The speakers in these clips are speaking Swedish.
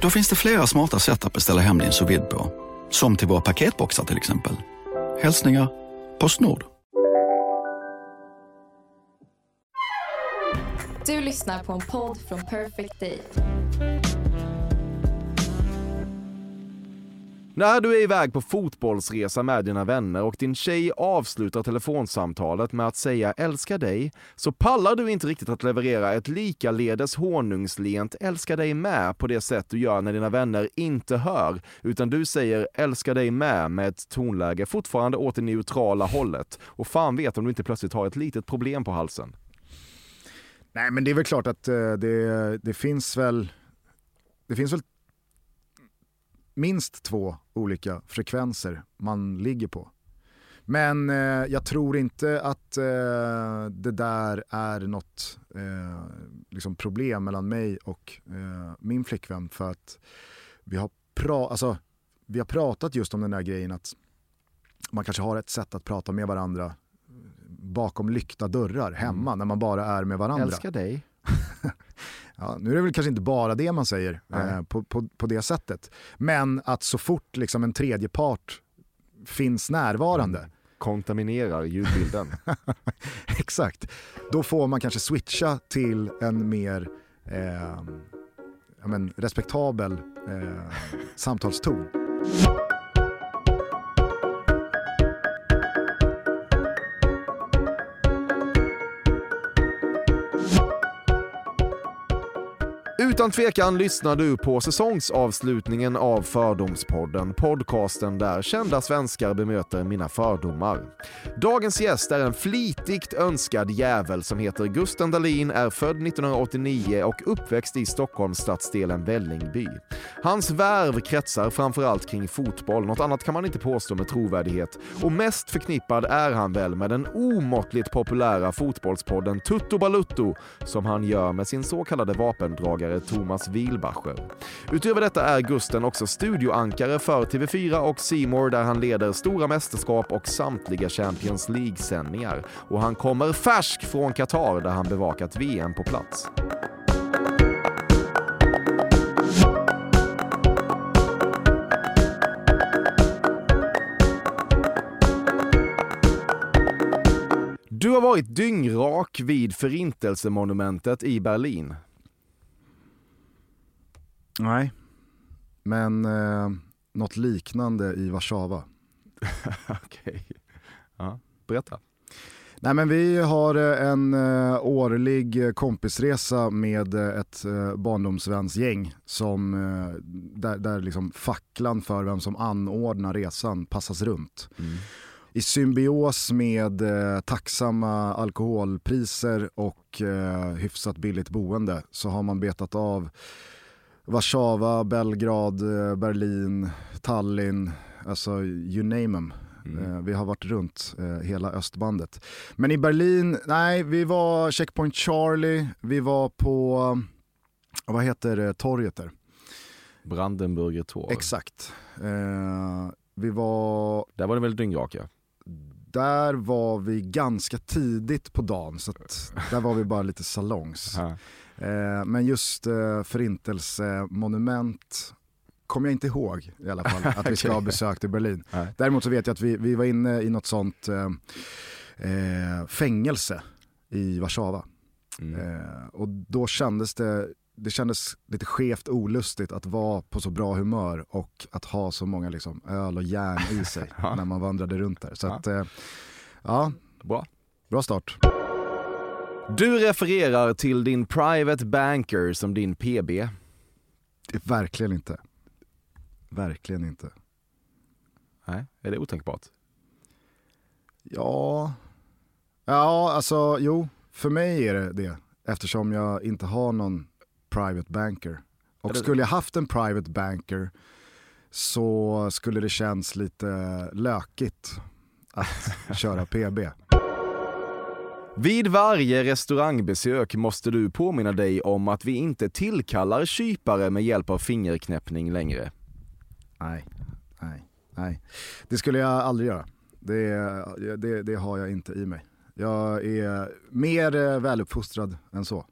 Då finns det flera smarta sätt att beställa hem din sous på. Som till våra paketboxar till exempel. Hälsningar Postnord. Du lyssnar på en podd från Perfect Day. När du är iväg på fotbollsresa med dina vänner och din tjej avslutar telefonsamtalet med att säga älskar dig, så pallar du inte riktigt att leverera ett likaledes honungslent älskar dig med på det sätt du gör när dina vänner inte hör, utan du säger älskar dig med med ett tonläge fortfarande åt det neutrala hållet. Och fan vet om du inte plötsligt har ett litet problem på halsen. Nej men det är väl klart att eh, det, det finns väl det finns väl minst två olika frekvenser man ligger på. Men eh, jag tror inte att eh, det där är något eh, liksom problem mellan mig och eh, min flickvän för att vi har, pra alltså, vi har pratat just om den där grejen att man kanske har ett sätt att prata med varandra bakom lyckta dörrar hemma mm. när man bara är med varandra. Älskar dig. Ja, nu är det väl kanske inte bara det man säger eh, på, på, på, det sättet. Men att så fort liksom en tredje part finns närvarande. Mm. Kontaminerar ljudbilden. Exakt. Då får man kanske switcha till en mer eh, men, respektabel eh, samtalston. Utan tvekan lyssnar du på säsongsavslutningen av Fördomspodden, podcasten där kända svenskar bemöter mina fördomar. Dagens gäst är en flitigt önskad jävel som heter Gusten Dahlin, är född 1989 och uppväxt i Stockholmsstadsdelen Vällingby. Hans värv kretsar framförallt kring fotboll, något annat kan man inte påstå med trovärdighet. Och mest förknippad är han väl med den omåttligt populära fotbollspodden Tutto Balutto som han gör med sin så kallade vapendragare Thomas Wilbacher. Utöver detta är Gusten också studioankare för TV4 och Simor där han leder stora mästerskap och samtliga Champions League-sändningar. Och han kommer färsk från Qatar där han bevakat VM på plats. Du har varit dyngrak vid Förintelsemonumentet i Berlin. Nej, men eh, något liknande i Warszawa. Okej, ja, berätta. Nej men vi har eh, en uh, årlig kompisresa med uh, ett barndomsvänsgäng som, där, där liksom facklan för vem som anordnar resan passas runt. Mm. I symbios med tacksamma alkoholpriser och hyfsat billigt boende så har man betat av Warszawa, Belgrad, eh, Berlin, Tallinn, alltså you name them. Mm. Eh, vi har varit runt eh, hela östbandet. Men i Berlin, nej vi var Checkpoint Charlie, vi var på, vad heter torget där? Brandenburger Tor. Exakt. Vi var... Där var det väl dyngraka? Där var vi ganska tidigt på dagen så där var vi bara lite salongs. Eh, men just eh, förintelsemonument kommer jag inte ihåg i alla fall att vi ska ha besökt i Berlin. Däremot så vet jag att vi, vi var inne i något sånt eh, eh fängelse i Warszawa. Mm. Eh, och då kändes det, det kändes lite skevt olustigt att vara på så bra humör och att ha så många liksom, öl och järn i sig när man vandrade runt där. Så. Att, eh, ja, bra. bra start. Du refererar till din private banker som din PB. Verkligen inte. Verkligen inte. Nej, är det otänkbart? Ja, ja alltså jo, för mig är det det. Eftersom jag inte har någon private banker. Och skulle jag haft en private banker så skulle det känns lite lökigt att köra PB. Vid varje restaurangbesök måste du påminna dig om att vi inte tillkallar kypare med hjälp av fingerknäppning längre. Nej, nej, nej. Det skulle jag aldrig göra. Det, det, det har jag inte i mig. Jag är mer eh, väluppfostrad än så.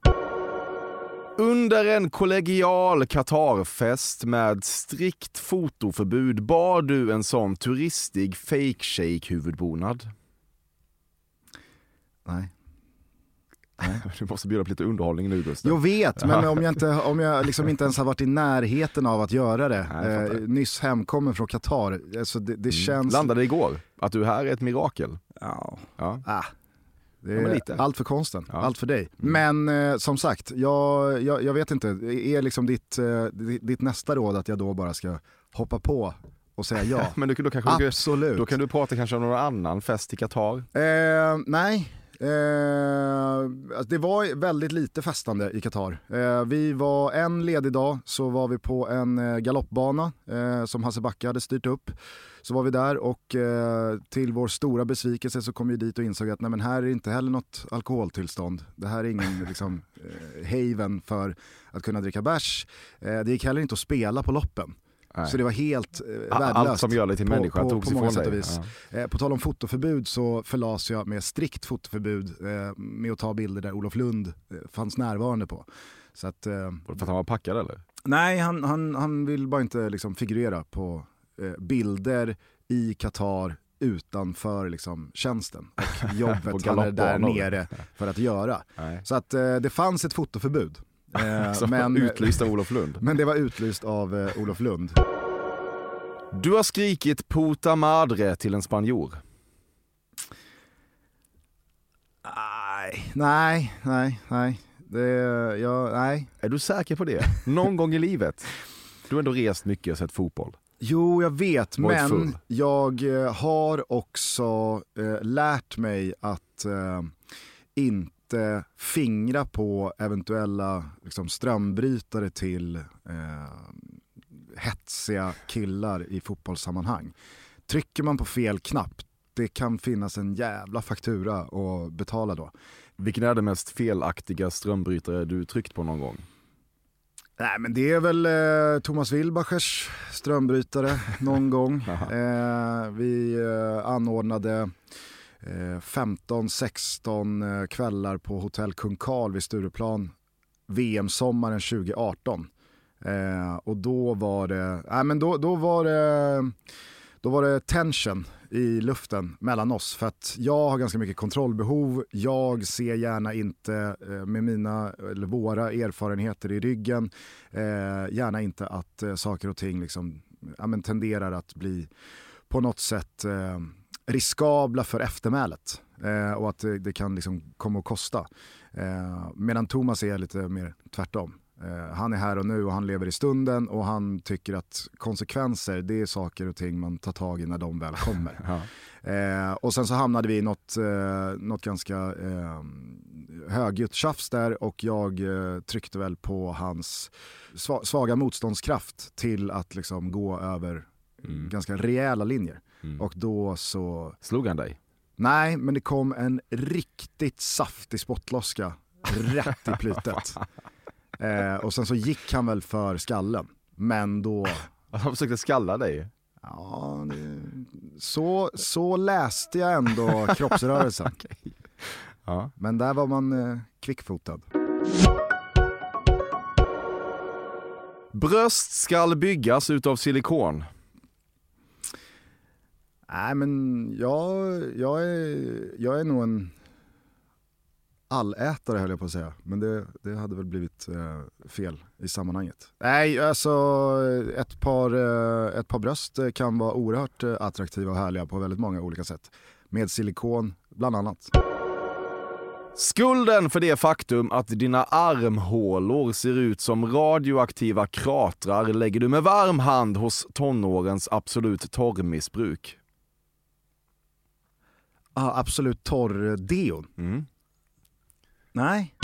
Under en kollegial Qatarfest med strikt fotoförbud bar du en sån turistig fake shake huvudbonad. Nej. Du måste bjuda på lite underhållning nu Gustav. Jag vet, men om jag, inte, om jag liksom inte ens har varit i närheten av att göra det, Nej, eh, nyss hemkommen från Qatar, alltså det, det känns... Landade igår, att du här är ett mirakel. Ja. Ja. Ah, Ja, är allt för konsten, Ja. allt för dig. Mm. Men eh, som sagt, jag, jag, jag vet inte, är liksom ditt, eh, ditt, nästa råd att jag då bara ska hoppa på och säga ja? Men du, då, kanske du, Absolut. då kan du prata kanske om någon annan fest i Qatar. Eh, nej, eh, alltså det var väldigt lite festande i Qatar. Eh, vi var en ledig dag så var vi på en eh, galoppbana eh, som Hasse Backe hade styrt upp. Så var vi där och eh, till vår stora besvikelse så kom vi dit och insåg att nej, men här är inte heller något alkoholtillstånd. Det här är ingen liksom, eh, haven för att kunna dricka bärs. Eh, det gick heller inte att spela på loppen. Nej. Så det var helt eh, värdelöst. Allt som gör dig till på- människa på- togs på många ifrån sätt och vis. Ja. Eh, på tal om fotoförbud så förlas jag med strikt fotoförbud eh, med att ta bilder där Olof Lund eh, fanns närvarande på. Så att, eh, Var det För att han var packad eller? nej, han, han, han vill bara inte liksom, figurera på eh, bilder i Qatar utanför liksom, tjänsten och På jobbet han är där nere för att göra. Nej. Så att eh, det fanns ett fotoförbud. Eh, men, utlyst av Olof Lund. men det var utlyst av eh, Olof Lund. Du har skrikit puta madre till en spanjor. Nej, nej, nej, nej. Det, ja, nej. Är du säker på det? Någon gång i livet? Du har ändå rest mycket och sett fotboll. Jo, jag vet, Varit men full. jag eh, har också eh, lärt mig att eh, inte fingra på eventuella liksom, strömbrytare till eh, hetsiga killar i fotbollssammanhang. Trycker man på fel knapp, det kan finnas en jävla faktura att betala då. Vilken är den mest felaktiga strömbrytare du tryckt på någon gång? Nej men det är väl eh, Thomas Wilbachers strömbrytare någon gång. Eh, vi eh, anordnade eh, Eh, 15-16 eh, kvällar på Hotell Kung Karl vid Stureplan VM-sommaren 2018. Eh, och då var det, nej men då, då var det då var det tension i luften mellan oss för att jag har ganska mycket kontrollbehov. Jag ser gärna inte eh, med mina eller våra erfarenheter i ryggen, eh, gärna inte att eh, saker och ting liksom, ja, men tenderar att bli på något sätt eh, riskabla för eftermälet eh, och att det, det kan liksom komma att kosta. Eh, medan Thomas är lite mer tvärtom. Eh, han är här och nu och han lever i stunden och han tycker att konsekvenser det är saker och ting man tar tag i när de väl kommer. Ja. Eh, och sen så hamnade vi i något, eh, något ganska eh, högljutt tjafs där och jag eh, tryckte väl på hans sva- svaga motståndskraft till att liksom gå över Mm. ganska rejäla linjer. Mm. Och då så, Slog han dig? nej men det kom en riktigt saftig spottloska rätt i plytet. Eh, och sen så gick han väl för skallen. Men då, Han försökte skalla dig? ja, det, så, så läste jag ändå kroppsrörelsen. Ja. Men där var man eh, kvickfotad. Bröst skall byggas utav silikon. Nej men jag, jag, är, jag är nog en allätare höll jag på att säga. Men det, det hade väl blivit eh, fel i sammanhanget. Nej alltså ett par, eh, ett par bröst kan vara oerhört eh, attraktiva och härliga på väldigt många olika sätt. Med silikon bland annat. Skulden för det faktum att dina armhålor ser ut som radioaktiva kratrar lägger du med varm hand hos tonårens absolut torrmissbruk. Ah, absolut torr deon. Mm. Nej.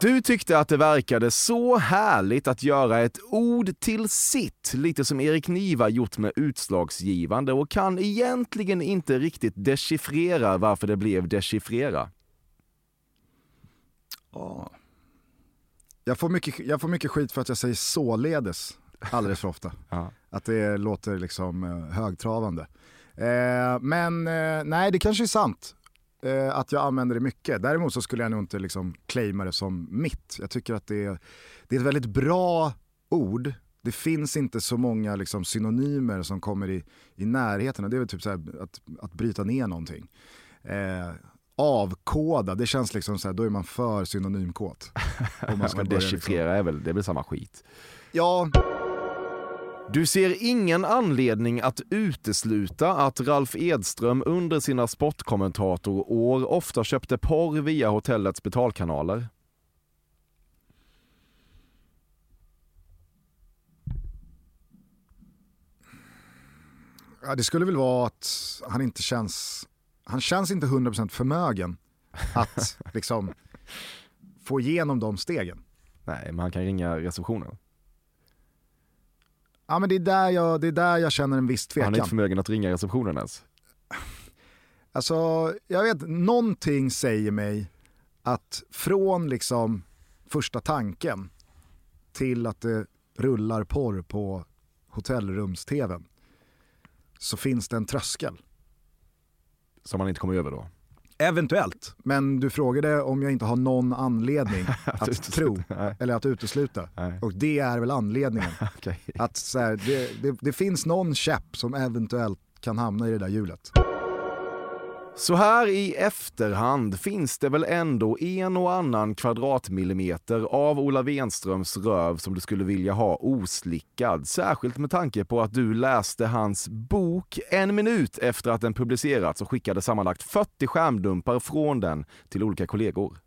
Du tyckte att det verkade så härligt att göra ett ord till sitt, lite som Erik Niva gjort med utslagsgivande och kan egentligen inte riktigt dechiffrera varför det blev dechiffrera. Ja. Jag, får mycket, jag får mycket skit för att jag säger således alldeles för ofta. Ja. Att det låter liksom eh, högtravande. Eh, men eh, nej, det kanske är sant eh, att jag använder det mycket. Däremot så skulle jag nog inte liksom claima det som mitt. Jag tycker att det är, det är ett väldigt bra ord. Det finns inte så många liksom, synonymer som kommer i, i närheten. Det är väl typ så här, att, att bryta ner någonting. Eh, avkoda, det känns liksom så här, då är man för synonymkåt. Om man ska Men börja liksom. dechiffrera är väl, det är väl samma skit. Ja, Du ser ingen anledning att utesluta att Ralf Edström under sina sportkommentatorår ofta köpte porr via hotellets betalkanaler. Ja, det skulle väl vara att han inte känns, han känns inte 100% förmögen att liksom få igenom de stegen. Nej, men han kan ringa receptionen. Ja men det är där jag, det är där jag känner en viss Han är inte tvekan. förmögen att ringa receptionen ens. Alltså, jag vet, någonting säger mig att från liksom första tanken till att det rullar porr på hotellrums-tvn så finns det en tröskel. Som han inte kommer över då. Eventuellt, men du frågade om jag inte har någon anledning att tro Nej. eller att utesluta. Nej. Och det är väl anledningen. Okej. Att så här, det, det, det finns någon käpp som eventuellt kan hamna i det där hjulet. Så här i efterhand finns det väl ändå en och annan kvadratmillimeter av Ola Wenströms röv som du skulle vilja ha oslickad. Särskilt med tanke på att du läste hans bok en minut efter att den publicerats och skickade sammanlagt 40 skärmdumpar från den till olika kollegor.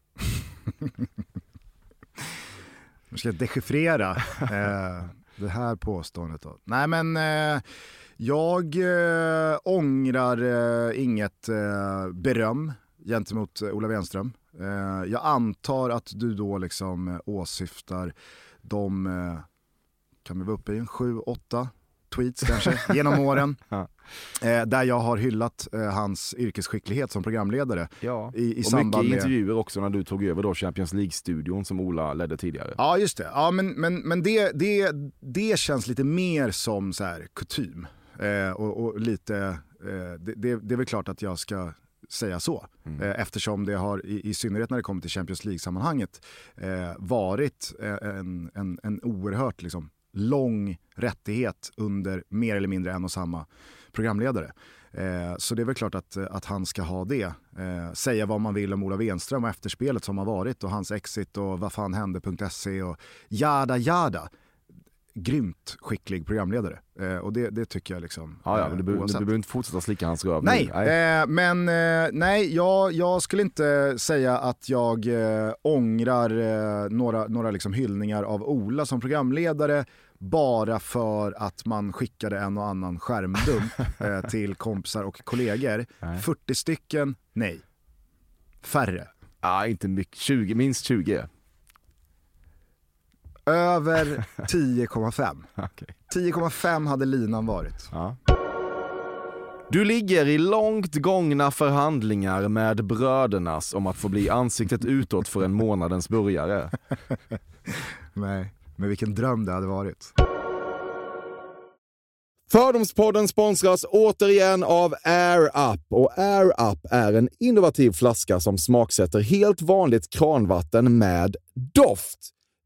Nu ska jag dechiffrera eh, det här påståendet. Då. Nej men eh, jag eh, ångrar eh, inget eh, beröm gentemot eh, Ola Wenström. Eh, jag antar att du då liksom eh, åsyftar de, eh, kan vi vara uppe i en sju, åtta tweets kanske, genom åren. Ja. Eh, där jag har hyllat eh, hans yrkesskicklighet som programledare. Ja. I, i och samband mycket med... intervjuer också när du tog över då Champions League-studion som Ola ledde tidigare. Ja just det, ja, men, men, men det, det, det känns lite mer som så här kutym. Eh, och, och lite, eh, det, det, det är väl klart att jag ska säga så. Eh, eftersom det har, i, i synnerhet när det kommer till Champions League-sammanhanget, eh, varit eh, en, en, en oerhört liksom, lång rättighet under mer eller mindre en och samma programledare. Eh, så det är väl klart att, att han ska ha det. Eh, säga vad man vill om Ola Wenström och efterspelet som har varit och hans exit och vad fan hände.se och jada jada. Grymt skicklig programledare eh, och det, det tycker jag liksom. Ja, ja, eh, men du, oavsett. behöver inte fortsätta slicka hans röv Nej, nu. Eh, men eh, nej, jag, jag skulle inte säga att jag eh, ångrar eh, några, några liksom hyllningar av Ola som programledare bara för att man skickade en och annan skärmdump eh, till kompisar och kollegor. Nej. 40 stycken, nej. Färre. Ja, inte mycket. 20, minst 20. Över 10,5. Okej. 10,5 hade linan varit. Ja. Du ligger i långt gångna förhandlingar med brödernas om att få bli ansiktet utåt för en månadens burgare. Nej, men vilken dröm det hade varit. Fördomspodden sponsras återigen av Air Up och Air Up är en innovativ flaska som smaksätter helt vanligt kranvatten med doft.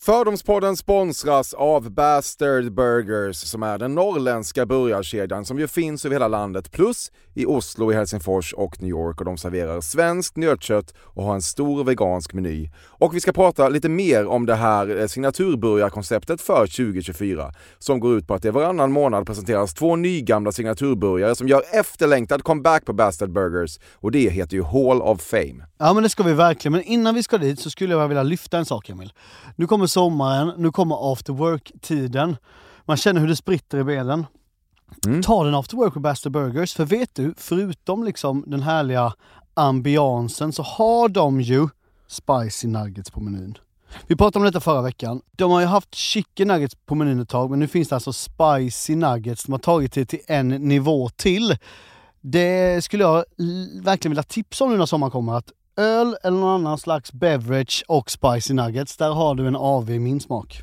Fördomspodden sponsras av Bastard Burgers som är den norrländska burgarkedjan som ju finns över hela landet plus i Oslo, i Helsingfors och New York och de serverar svenskt nötkött och har en stor vegansk meny. Och vi ska prata lite mer om det här eh, signaturburgarkonceptet för 2024 som går ut på att det varannan månad presenteras två nygamla signaturburgare som gör efterlängtad comeback på Bastard Burgers och det heter ju Hall of Fame. Ja men det ska vi verkligen, men innan vi ska dit så skulle jag vilja lyfta en sak Emil. Nu kommer sommaren, nu kommer after work-tiden. Man känner hur det spritter i benen. Mm. Ta den after work med Bastard Burgers, för vet du, förutom liksom den härliga ambiansen så har de ju spicy nuggets på menyn. Vi pratade om detta förra veckan. De har ju haft chicken nuggets på menyn ett tag, men nu finns det alltså spicy nuggets. De har tagit det till en nivå till. Det skulle jag verkligen vilja tipsa om nu när sommaren kommer, att öl eller någon annan slags beverage och spicy nuggets, där har du en AV i min smak.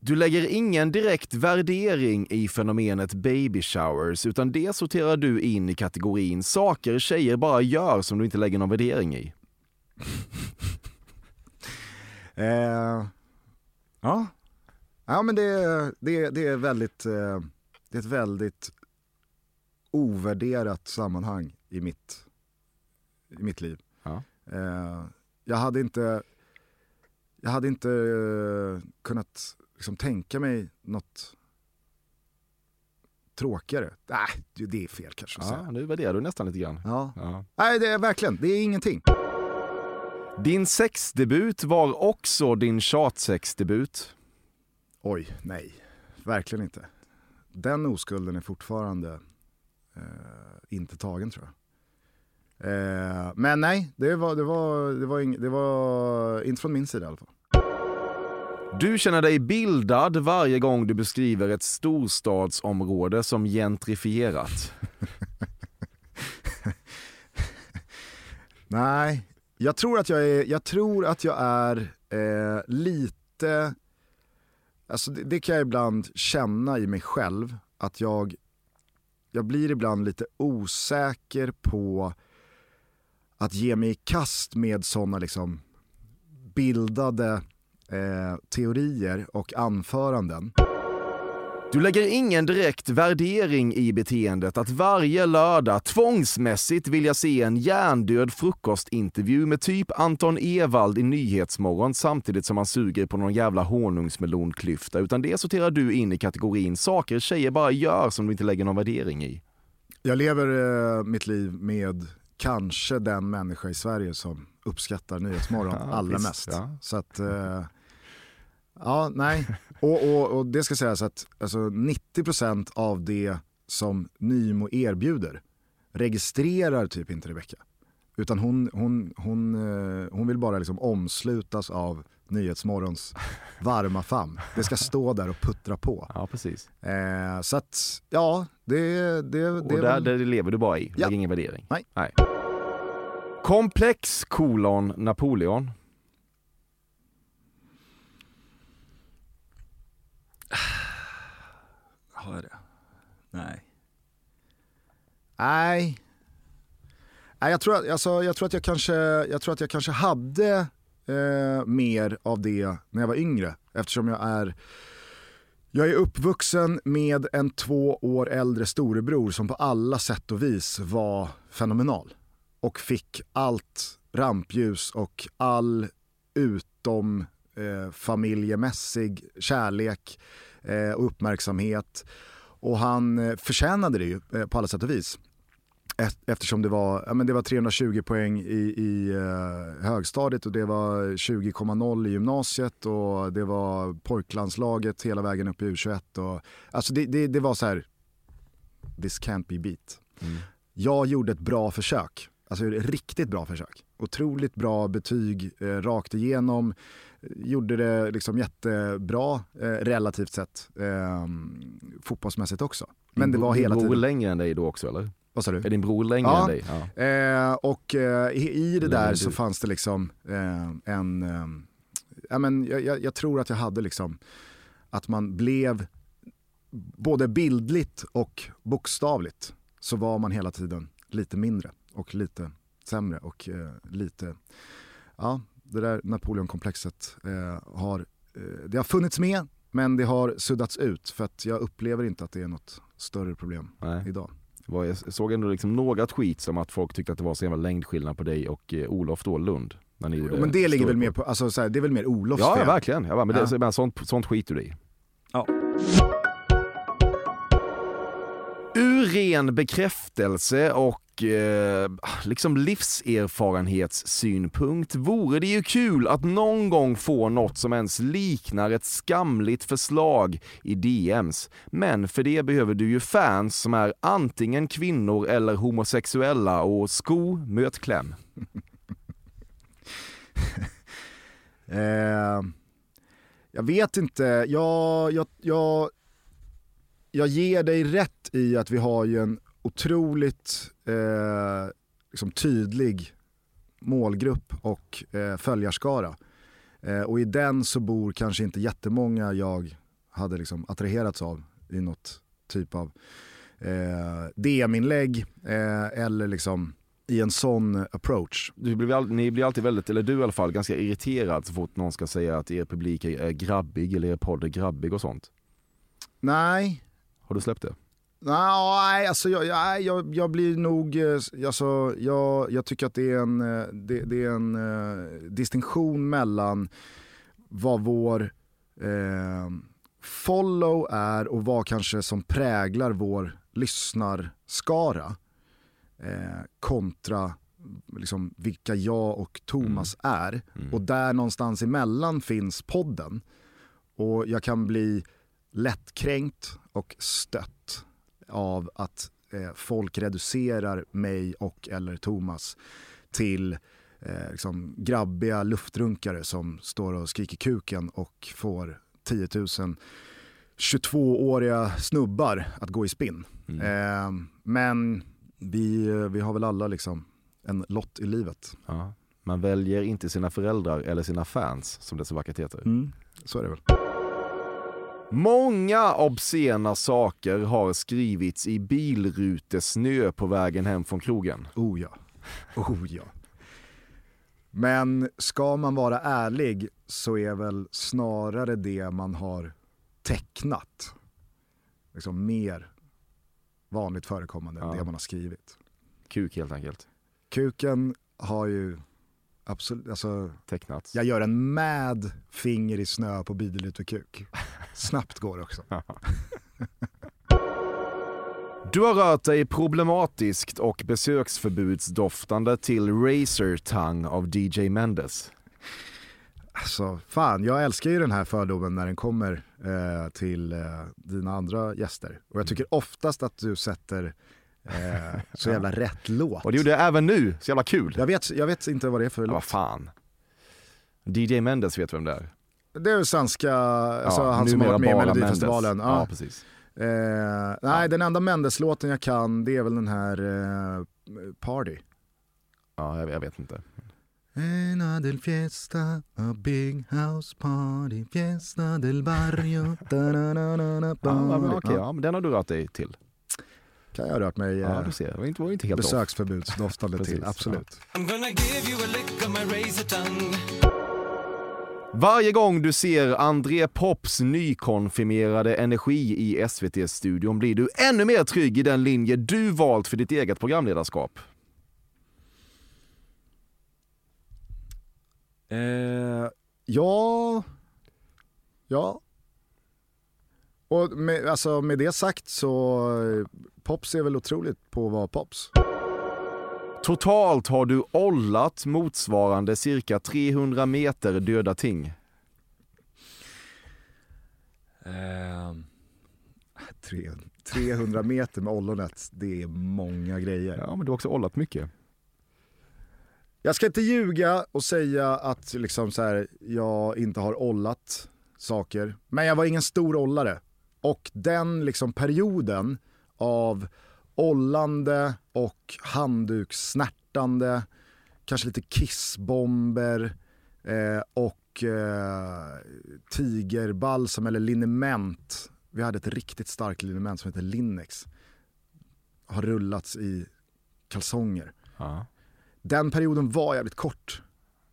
Du lägger ingen direkt värdering i fenomenet baby showers utan det sorterar du in i kategorin saker tjejer bara gör som du inte lägger någon värdering i. eh, ja, Ja, men det, det, det, är väldigt, eh, det är ett väldigt ovärderat sammanhang i mitt, i mitt liv. Ja. Eh, jag hade inte, jag hade inte eh, kunnat liksom tänka mig något tråkigare. Nej, det är fel kanske att Ja, säga. nu värderar du nästan lite grann. Ja. Ja. Nej, det är verkligen, det är ingenting. Din sexdebut var också din tjatsexdebut. Oj, nej. Verkligen inte. Den oskulden är fortfarande eh, inte tagen tror jag. Eh, men nej, det var, det, var, det, var ing, det var inte från min sida i alla fall. Du känner dig bildad varje gång du beskriver ett storstadsområde som gentrifierat. Nej, jag tror att jag är, jag tror att jag är eh, lite, alltså det, det kan jag ibland känna i mig själv, att jag, jag blir ibland lite osäker på att ge mig i kast med sådana liksom bildade eh, teorier och anföranden. Du lägger ingen direkt värdering i beteendet att varje lördag tvångsmässigt vilja se en hjärndöd frukostintervju med typ Anton Ewald i Nyhetsmorgon samtidigt som man suger på någon jävla honungsmelonklyfta, utan det sorterar du in i kategorin saker tjejer bara gör som du inte lägger någon värdering i. Jag lever eh, mitt liv med kanske den människa i Sverige som uppskattar Nyhetsmorgon Ja, allra visst, mest. ja. Så att, eh, ja nej. Och, och, och det ska sägas att alltså, 90% av det som Nymo erbjuder registrerar typ inte Rebecca. Utan hon, hon, hon, eh, hon vill bara liksom omslutas av Nyhetsmorgons varma famn. Det ska stå där och puttra på. Ja, precis. Eh, så att, ja, det, det, det Och är där, väl- där lever du bara i, Ja. lägger ingen värdering. Nej. Komplex kolon Napoleon. Har jag det? Nej. Nej. Nej jag, tror att, alltså, jag, tror att jag, kanske, jag tror att jag kanske hade eh, mer av det när jag var yngre. Eftersom jag är, jag är uppvuxen med en två år äldre storebror som på alla sätt och vis var fenomenal. Och fick allt rampljus och all utom eh, familjemässig kärlek eh, och uppmärksamhet. Och han eh, förtjänade det ju eh, på alla sätt och vis. Eftersom det var, ja, men det var 320 poäng i, i eh, högstadiet och det var 20,0 i gymnasiet och det var pojklandslaget hela vägen upp i U21. Och, alltså det, det, det var så här, this can't be beat. Jag gjorde ett bra försök, alltså ett riktigt bra försök. Otroligt bra betyg eh, rakt igenom, gjorde det liksom jättebra eh, relativt sett, eh, fotbollsmässigt också. Men det var hela din bror tiden, längre än dig då också eller? vad sa du? Är din bror längre Ja. än dig? Ja. Eh, och eh, i, det där så fanns det liksom eh, en, eh, ja, men jag, jag, jag tror att jag hade liksom, att man blev både bildligt och bokstavligt så var man hela tiden lite mindre och lite sämre och eh, lite, ja det där Napoleonkomplexet eh, har, eh, det har funnits med men det har suddats ut för att jag upplever inte att det är något större problem Nej. idag. Jag såg ändå liksom några tweets om att folk tyckte att det var så jävla längdskillnad på dig och eh, Olof då, Lund. När ni gjorde Jo, men det ligger väl mer på, alltså, så här, det är väl mer Olofs Ja, ja verkligen. Ja, men det, Ja. men sånt, sånt skiter du i. Ja. Ur ren bekräftelse och eh, liksom livserfarenhetssynpunkt vore det ju kul att någon gång få något som ens liknar ett skamligt förslag i DMs. Men för det behöver du ju fans som är antingen kvinnor eller homosexuella och sko möt kläm. Eh, jag vet inte, jag, jag, jag, jag ger dig rätt i att vi har ju en otroligt eh, liksom tydlig målgrupp och eh, följarskara. Eh, och i den så bor kanske inte jättemånga jag hade liksom attraherats av i något typ av eh, DM-inlägg eh, eller liksom i en sån approach. Du blir, all- ni blir alltid väldigt, eller du i alla fall, ganska irriterad så fort någon ska säga att er publik är är grabbig eller er podd är grabbig och sånt. Nej, Har du släppt det? Nej, alltså jag, jag, jag, jag blir nog, eh, alltså, jag, jag tycker att det är en, eh, det, det är en eh, distinktion mellan vad vår eh, follow är och vad kanske som präglar vår lyssnarskara eh, kontra liksom, vilka jag och Thomas är. Och där någonstans emellan finns podden. Och jag kan bli lättkränkt och stött av att eh, folk reducerar mig och eller Thomas till eh, liksom, grabbiga luftrunkare som står och skriker kuken och får 10 000 22-åriga snubbar att gå i spinn. Eh, men vi, vi har väl alla liksom en lott i livet. Ja. Man väljer inte sina föräldrar eller sina fans som det så vackert heter. Mm, så är det väl. Många obscena saker har skrivits i bilrutesnö på vägen hem från krogen. Oh ja. Oh ja. Men ska man vara ärlig så är väl snarare det man har tecknat liksom mer vanligt förekommande än Ja. det man har skrivit. Kuk helt enkelt. Kuken har ju absolut, alltså Tecknats. jag gör en med finger i snö på bidelut kuk. Snabbt går det också. Du har rört dig problematiskt och besöksförbudsdoftande till Razor Tongue av DJ Mendes. Alltså, fan, jag älskar ju den här fördomen när den kommer eh, till eh, dina andra gäster. Och jag tycker oftast att du sätter eh, så jävla rätt låt. Och det gjorde jag även nu, så jävla kul. Jag vet, jag vet inte vad det är för Ja, vad låt. fan. DJ Mendes vet vem det är. Det är väl svenska, alltså Ja, han som har varit med i Melodifestivalen. Mendes. Ja, Ja. precis. Eh, nej, den enda Mendes-låten jag kan det är väl den här eh, Party. Ja, jag, jag vet inte. Ena del fiesta, a big house party, fiesta del barrio. da-na-na-na-na, Ja, men, party. okej, Ja, ja, men den har du rört dig till. Kan jag ha rört mig Ja, eh, du ser. Det var inte, var inte helt besöksförbudsdoftande till, absolut. Varje gång du ser André Pops nykonfirmerade energi i SVT-studion blir du ännu mer trygg i den linje du valt för ditt eget programledarskap. Eh, ja, ja. Och med, alltså, med det sagt så, eh, Pops är väl otroligt på att vara Pops. Totalt har du ollat motsvarande cirka 300 meter döda ting. Eh, tre, 300 meter med ollonet, det är många grejer. Ja, men du har också ollat mycket. Jag ska inte ljuga och säga att liksom så här, jag inte har ollat saker. Men jag var ingen stor ollare. Och den liksom perioden av ollande och handdukssnärtande, kanske lite kissbomber eh, och eh, tigerbalsam eller liniment. Vi hade ett riktigt starkt liniment som heter Linnex. Har rullats i kalsonger Ja. den perioden var jävligt kort.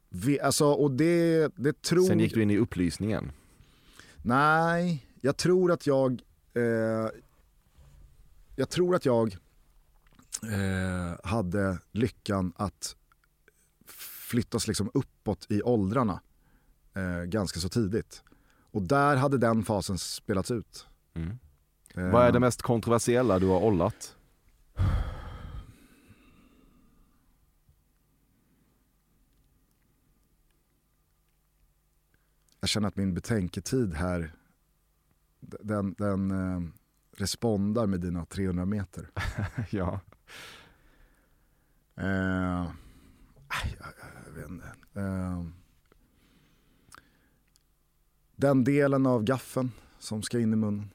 Vi, alltså, och det, det tror... Sen gick du in i upplysningen. Nej, jag tror att jag... Eh, jag tror att jag eh, hade lyckan att flyttas liksom uppåt i åldrarna eh, ganska så tidigt. Och där hade den fasen spelats ut. Mm. Eh, Vad är det mest kontroversiella du har ollat? jag känner att min betänketid här, den, den eh, respondar med dina 300 meter. ja. Eh, jag, jag vet inte. Eh, den delen av gaffen som ska in i munnen.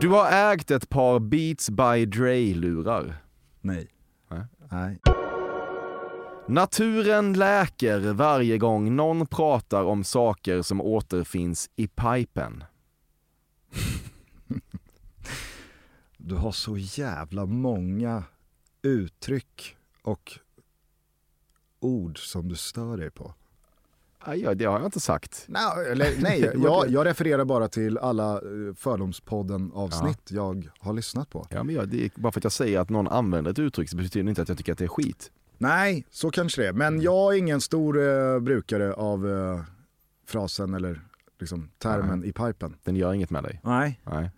Du har ägt ett par Beats by Dre-lurar. Nej. Nej. Nej. Naturen läker varje gång någon pratar om saker som återfinns i pipen. Du har så jävla många uttryck och ord som du stör dig på? Aj, ja, det har jag inte sagt. Nej, eller, nej jag, jag refererar bara till alla eh, Fördomspodden avsnitt jag har lyssnat på. Ja, men jag, det är, bara för att jag säger att någon använder ett uttryck så betyder det inte att jag tycker att det är skit. Nej, så kanske det är. Men jag är ingen stor eh, brukare av eh, frasen eller liksom, termen i pipen. Den gör inget med dig. Nej. Nej.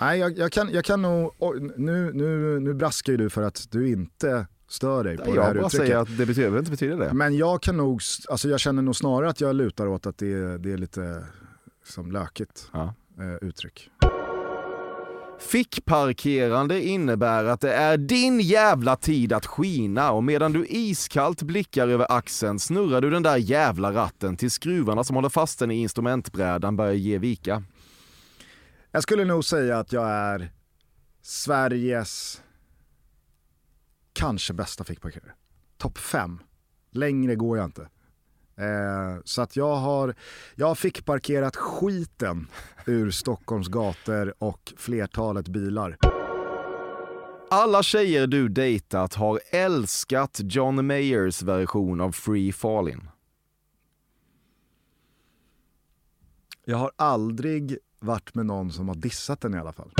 Nej, jag, jag, kan, jag kan nog... nu, nu, nu braskar ju du för att du inte stör dig på det här Jag bara uttrycket. säger att det betyder, inte betyder det. Men jag kan nog, alltså jag känner nog snarare att jag lutar åt att det, är- det är lite som lökigt Ja. eh, uttryck. Fickparkerande innebär att det är din jävla tid att skina och medan du iskallt blickar över axeln snurrar du den där jävla ratten till skruvarna som håller fast den i instrumentbrädan börjar ge vika. Jag skulle nog säga att jag är Sveriges kanske bästa fickparkerare. Topp fem. Längre går jag inte. Eh, så att jag har, jag har fickparkerat skiten ur Stockholms gator och flertalet bilar. Alla tjejer du dejtat har älskat John Mayers version av Free Fallin'. Jag har aldrig varit med någon som har dissat den i alla fall.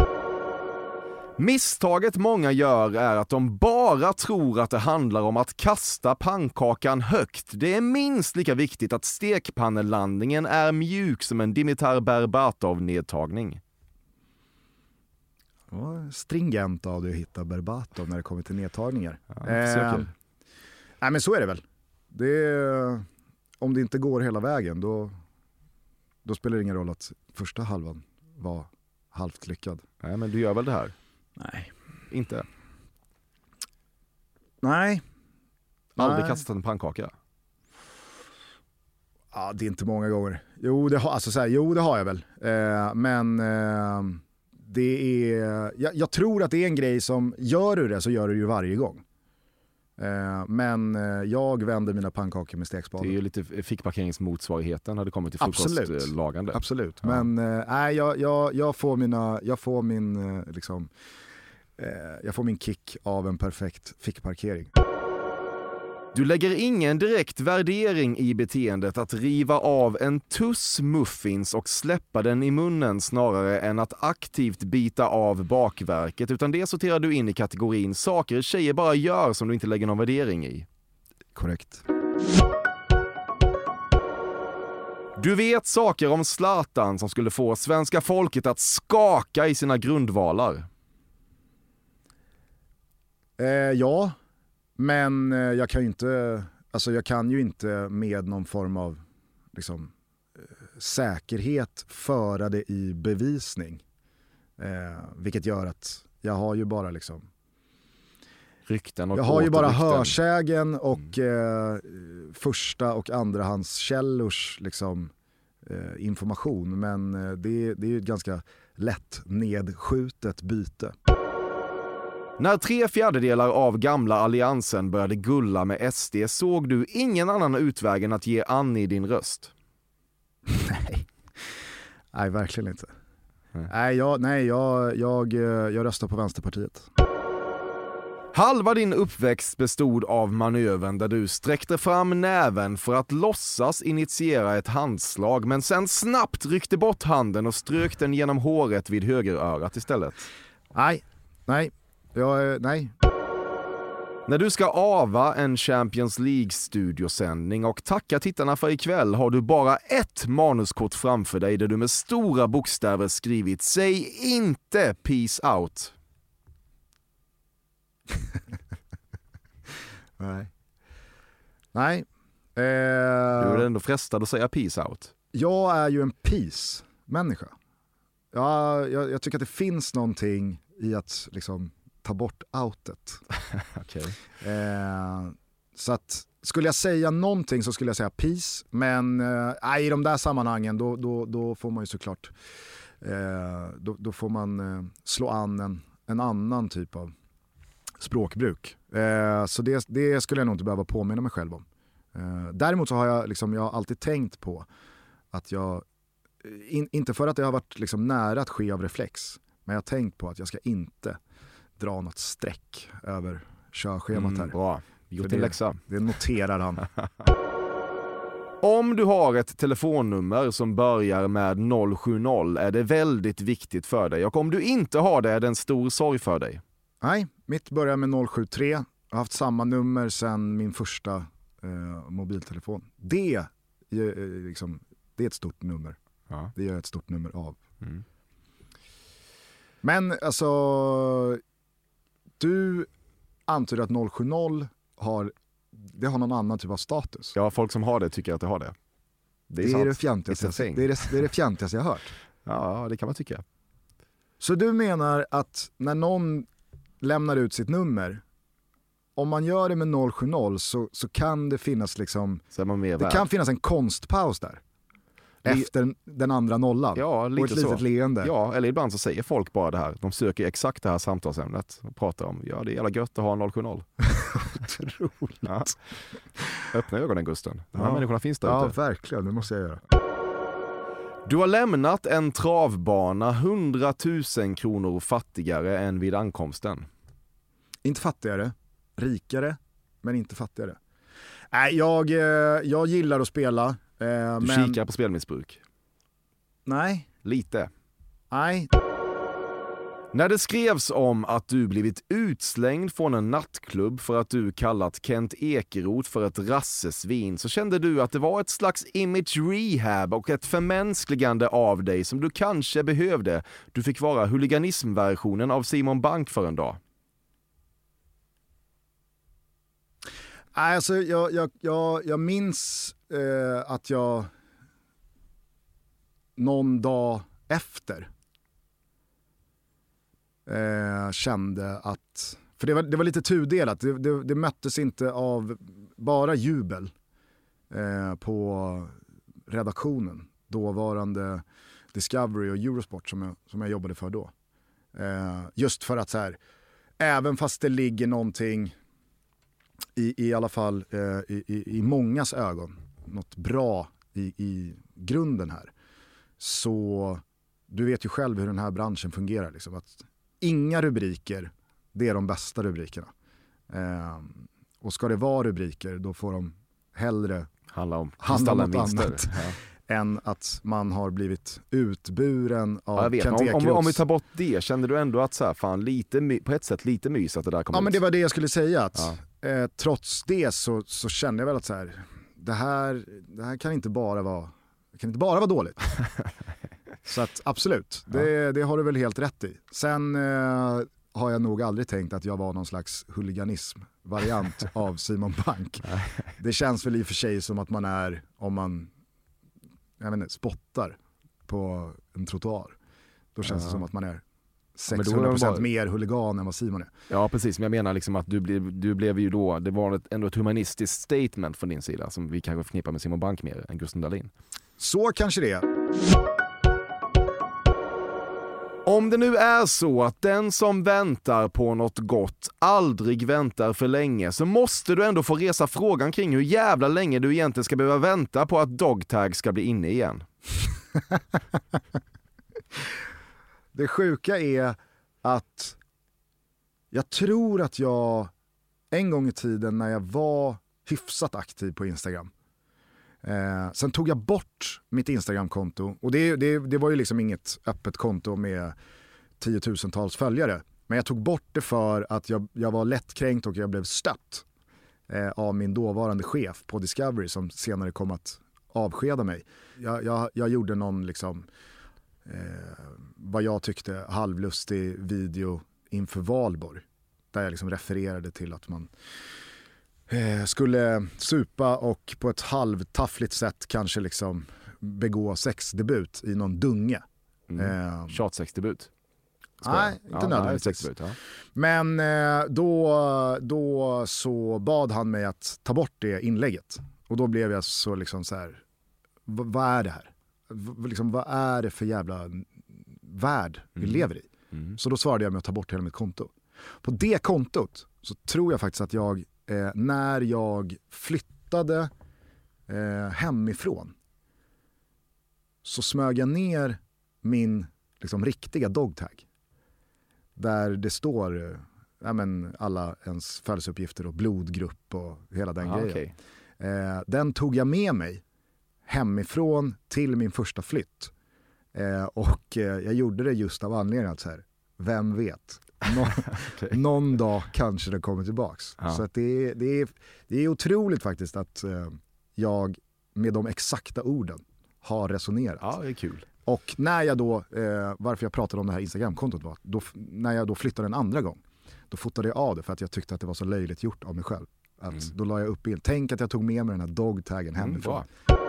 Misstaget många gör är att de bara tror att det handlar om att kasta pannkakan högt. Det är minst lika viktigt att stekpannelandningen är mjuk som en Dimitar Berbatov-nedtagning. Var stringent av dig att hitta Berbatov när det kommer till nedtagningar. försöker. Eh, nej men så är det väl. Det är, om det inte går hela vägen då, då spelar det ingen roll att första halvan var halvt lyckad. Nej, men du gör väl det här? Nej. Inte? Nej. Aldrig Nej. kastat en pannkaka? Ja, det är inte många gånger. Jo, det har, alltså så här, jo, det har jag väl. Eh, men eh, det är, jag, jag tror att det är en grej som, gör du det så gör du det ju varje gång. Eh, men eh, jag vänder mina pannkakor med Det stekspaden. är ju lite fickparkeringsmotsvarigheten när det kommer till Absolut. frukostlagande. Absolut, Ja. men nej, jag, jag, jag får mina, jag får min, liksom, jag får min kick av en perfekt fickparkering. Du lägger ingen direkt värdering i beteendet att riva av en tuss muffins och släppa den i munnen snarare än att aktivt bita av bakverket, utan det sorterar du in i kategorin saker tjejer bara gör som du inte lägger någon värdering i. Korrekt. Du vet saker om Zlatan som skulle få svenska folket att skaka i sina grundvalar. Eh, ja, men eh, jag kan ju inte, alltså jag kan ju inte med någon form av liksom, eh, säkerhet föra det i bevisning. Eh, vilket gör att jag har ju bara liksom, Rykten och jag har ju bara hörsägen och eh, första och andrahandskällors liksom, eh, information. Men eh, det, det är ju ett ganska lätt nedskjutet byte. När tre fjärdedelar av gamla alliansen började gulla med SD såg du ingen annan utväg än att ge Annie din röst. Nej. Nej, verkligen inte. Nej. Nej, jag, nej jag, jag, eh, jag röstar på Vänsterpartiet. Halva din uppväxt bestod av manövern där du sträckte fram näven för att låtsas initiera ett handslag men sen snabbt ryckte bort handen och strök den genom håret vid högerörat istället. Nej, nej, jag, eh, nej. När du ska ava en Champions League-studiosändning och tacka tittarna för ikväll har du bara ett manuskort framför dig där du med stora bokstäver skrivit “Säg inte peace out”. Nej. Nej. Du är Eh, ändå frestad att säga peace out. jag är ju en peace-människa. Ja, jag, jag tycker att det finns någonting i att liksom, ta bort outet. Okej. Eh, så att skulle jag säga någonting så skulle jag säga peace, men eh, i de där sammanhangen då, då, då får man ju såklart eh, då, då får man eh, slå an en, en annan typ av språkbruk. Eh, så det, det skulle jag nog inte behöva påminna mig själv om. Eh, däremot så har jag, liksom, jag har alltid tänkt på att jag, in, inte för att det har varit liksom nära att ske av reflex, men jag har tänkt på att jag ska inte dra något streck över körschemat här. Mm, bra. Gjort din det- läxa. Det noterar han. Om du har ett telefonnummer som börjar med 070 är det väldigt viktigt för dig och om du inte har det är det en stor sorg för dig. Nej, mitt börjar med 073. Jag har haft samma nummer sedan min första eh, mobiltelefon. Det, är, eh, liksom, det är ett stort nummer. Ja. Det gör jag ett stort nummer av. Mm. Men alltså, du antyder att 070 har, det har någon annan typ av status. Ja, folk som har det tycker att det har det. Det är, det, är det, fjantigaste, det, är det, det är det fjantigaste jag har hört. Ja, det kan man tycka. Så du menar att när någon lämnar ut sitt nummer, om man gör det med 070 så, så kan det finnas liksom, det kan finnas en konstpaus där. Efter den andra nollan. Ja, och lite ett litet så. leende. Ja, eller ibland så säger folk bara det här. De söker exakt det här samtalsämnet och pratar om, ja det är jävla gött att ha en 070. Otroligt. Ja. Öppna ögonen Gusten. De här Ja. människorna finns där Ja, ute. verkligen. Det måste jag göra. Du har lämnat en travbana 100 000 kronor fattigare än vid ankomsten. Inte fattigare, rikare, men inte fattigare. Nej, jag, eh, jag gillar att spela. Eh, Du men, kikar på spelmissbruk. Nej, Lite. nej. När det skrevs om att du blivit utslängd från en nattklubb för att du kallat Kent Ekeroth för ett rassesvin så kände du att det var ett slags image rehab och ett förmänskligande av dig som du kanske behövde. Du fick vara huliganismversionen av Simon Bank för en dag. Alltså, jag, jag, jag, jag minns eh, att jag någon dag efter eh, kände att, för det var, det var lite tudelat, det, det, det möttes inte av bara jubel eh, på redaktionen, dåvarande Discovery och Eurosport som jag, som jag jobbade för då. Eh, just för att så här, även fast det ligger någonting i, i alla fall eh, i, i, i mångas ögon, något bra i, i grunden här. Så du vet ju själv hur den här branschen fungerar. Liksom, att inga rubriker, det är de bästa rubrikerna. Eh, och ska det vara rubriker, då får de hellre Handlar om Handlar om något kristallenvinster. annat. Ja. än att man har blivit utburen av Ja, jag vet. Kent Om, om, Ekeroths. om vi tar bort det, kände du ändå att så här, fan, lite, på ett sätt lite mys att det där kom Ja men ut? det var det jag skulle säga. Att, Ja. eh, trots det så, så kände jag väl att så här, det, här, det här kan inte bara vara, kan inte bara vara dåligt. så att absolut, det, det har du väl helt rätt i. Sen eh, har jag nog aldrig tänkt att jag var någon slags huliganism-variant av Simon Bank. Det känns väl i och för sig som att man är, om man jag vet inte, spottar på en trottoar, då känns det som att man är 600% bara- mer huligan än vad Simon är. Ja precis, men jag menar liksom att du blev, du blev ju då, det var ett, ändå ett humanistiskt statement från din sida som vi kanske förknippar med Simon Bank mer än Gusten Dahlin. Så kanske det är. Om det nu är så att den som väntar på något gott aldrig väntar för länge så måste du ändå få resa frågan kring hur jävla länge du egentligen ska behöva vänta på att dogtag ska bli inne igen. Det sjuka är att jag tror att jag en gång i tiden när jag var hyfsat aktiv på Instagram, eh, sen tog jag bort mitt Instagramkonto och det, det, det var ju liksom inget öppet konto med tiotusentals följare. Men jag tog bort det för att jag, jag var lättkränkt och jag blev stött eh, av min dåvarande chef på Discovery som senare kom att avskeda mig. Jag, jag, jag gjorde någon liksom eh, vad jag tyckte halvlustig video inför valborg. Där jag liksom refererade till att man eh, skulle supa och på ett halvtaffligt sätt kanske liksom begå sexdebut i någon dunge. Mm. Eh, Tjatsexdebut. nej, inte nödvändigtvis. sexdebut, ja. Men eh, då, då så bad han mig att ta bort det inlägget. Och då blev jag så liksom så här, "V- vad är det här? Liksom, vad är det för jävla värld vi Mm. lever i? Mm. Så då svarade jag med att ta bort hela mitt konto. På det kontot så tror jag faktiskt att jag, eh, när jag flyttade eh, hemifrån, så smög jag ner min liksom, riktiga dogtag. Där det står ja, men alla ens födelseuppgifter och blodgrupp och hela den Ah, grejen. okej. Eh, den tog jag med mig hemifrån till min första flytt. Eh, och eh, jag gjorde det just av anledningen att så här, vem vet, Nå någon dag kanske det kommer tillbaks. Ja. Så det, är, det, är, det är otroligt faktiskt att eh, jag med de exakta orden har resonerat. Ja, det är kul. Och när jag då, eh, varför jag pratade om det här Instagramkontot var, då, när jag då flyttade en andra gång, då fotade jag av det för att jag tyckte att det var så löjligt gjort av mig själv. Att Då la jag upp bild, tänk att jag tog med mig den här dogtaggen hemifrån. Mm.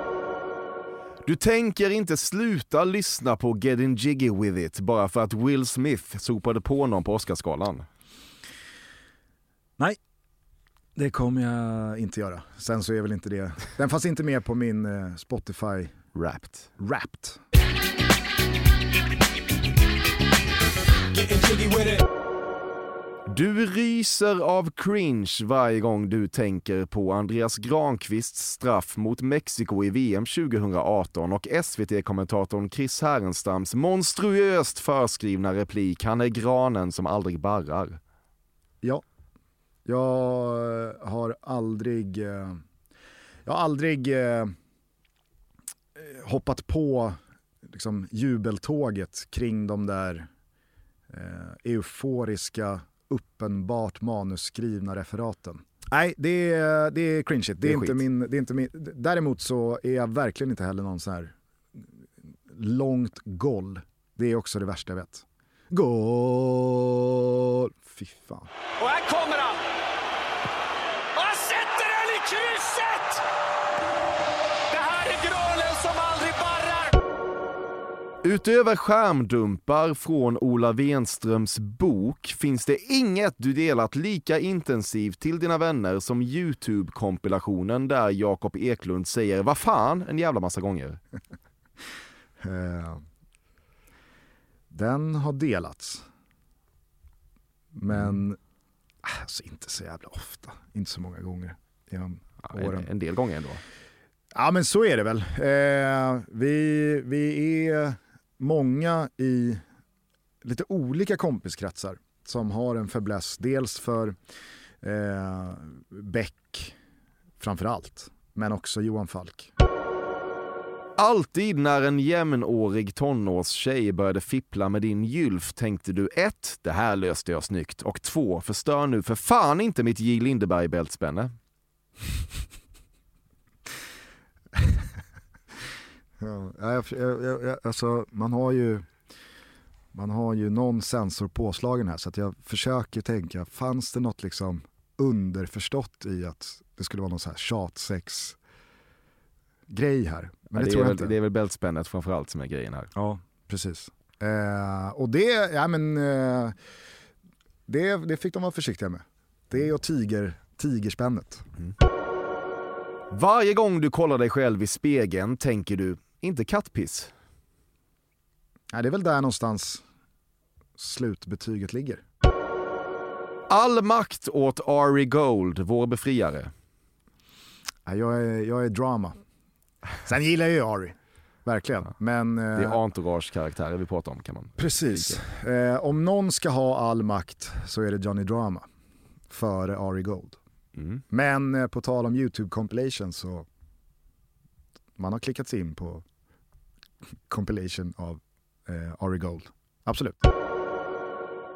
Du tänker inte sluta lyssna på Getting Jiggy With It bara för att Will Smith sopade på någon på Oscarsgalan? Nej, det kommer jag inte göra. Sen så är väl inte det, den fanns inte med på min eh, Spotify Wrapped. Wrapped. Du ryser av cringe varje gång du tänker på Andreas Granqvists straff mot Mexiko i VM 2018 och SVT-kommentatorn Chris Härenstams monstruöst förskrivna replik “Han är granen som aldrig barrar”. Ja, jag eh, har aldrig, eh, jag har aldrig eh, hoppat på liksom, jubeltåget kring de där eh, euforiska, uppenbart manusskrivna referaten. Nej, det är, det är cringe shit. Det är, Det är inte min, det är inte min, däremot så är jag verkligen inte heller någon sån här långt goll. Det är också det värsta jag vet. Goal! Fy fan. Och här kommer han! Och han sätter den i krysset! Det här är granen som aldrig barrar! Utöver skärmdumpar från Ola Wenströms bok finns det inget du delat lika intensivt till dina vänner som Youtube-kompilationen där Jakob Eklund säger “Vad fan” en jävla massa gånger. Eh, den har delats. Men alltså, inte så jävla ofta, inte så många gånger genom Ja, en, åren. en del gånger ändå. Ja men så är det väl. Eh, vi, vi är många i lite olika kompiskretsar som har en fäbless. Dels för eh, Beck framförallt, men också Johan Falk. Alltid när en jämnårig tonårstjej började fippla med din gylf tänkte du ett, Det här löste jag snyggt och två, Förstör nu för fan inte mitt J. Lindeberg-bältspänne. Ja, jag, jag, jag, alltså, man, har ju, man har ju någon sensor påslagen här så att jag försöker tänka, fanns det något liksom underförstått i att det skulle vara någon så här tjatsex grej här? Men Ja, det, det, tror jag väl, inte. det är väl bältspännet framförallt som är grejen här. Ja, precis. Eh, och det, ja men, eh, det, det fick de vara försiktiga med. Det och tiger, tigerspännet. Varje gång du kollar dig själv i spegeln tänker du, inte kattpiss. Ja, det är väl där någonstans slutbetyget ligger. All makt åt Ari Gold, vår befriare. Ja, jag, är, jag är drama. Sen gillar jag ju Ari, verkligen. Men eh, Det är entourage-karaktärer vi pratar om kan man. precis, eh, om någon ska ha all makt så är det Johnny Drama före Ari Gold. Mm. Men eh, på tal om YouTube compilation så man har klickat sig in på compilation av eh, Ari Gold. Absolut.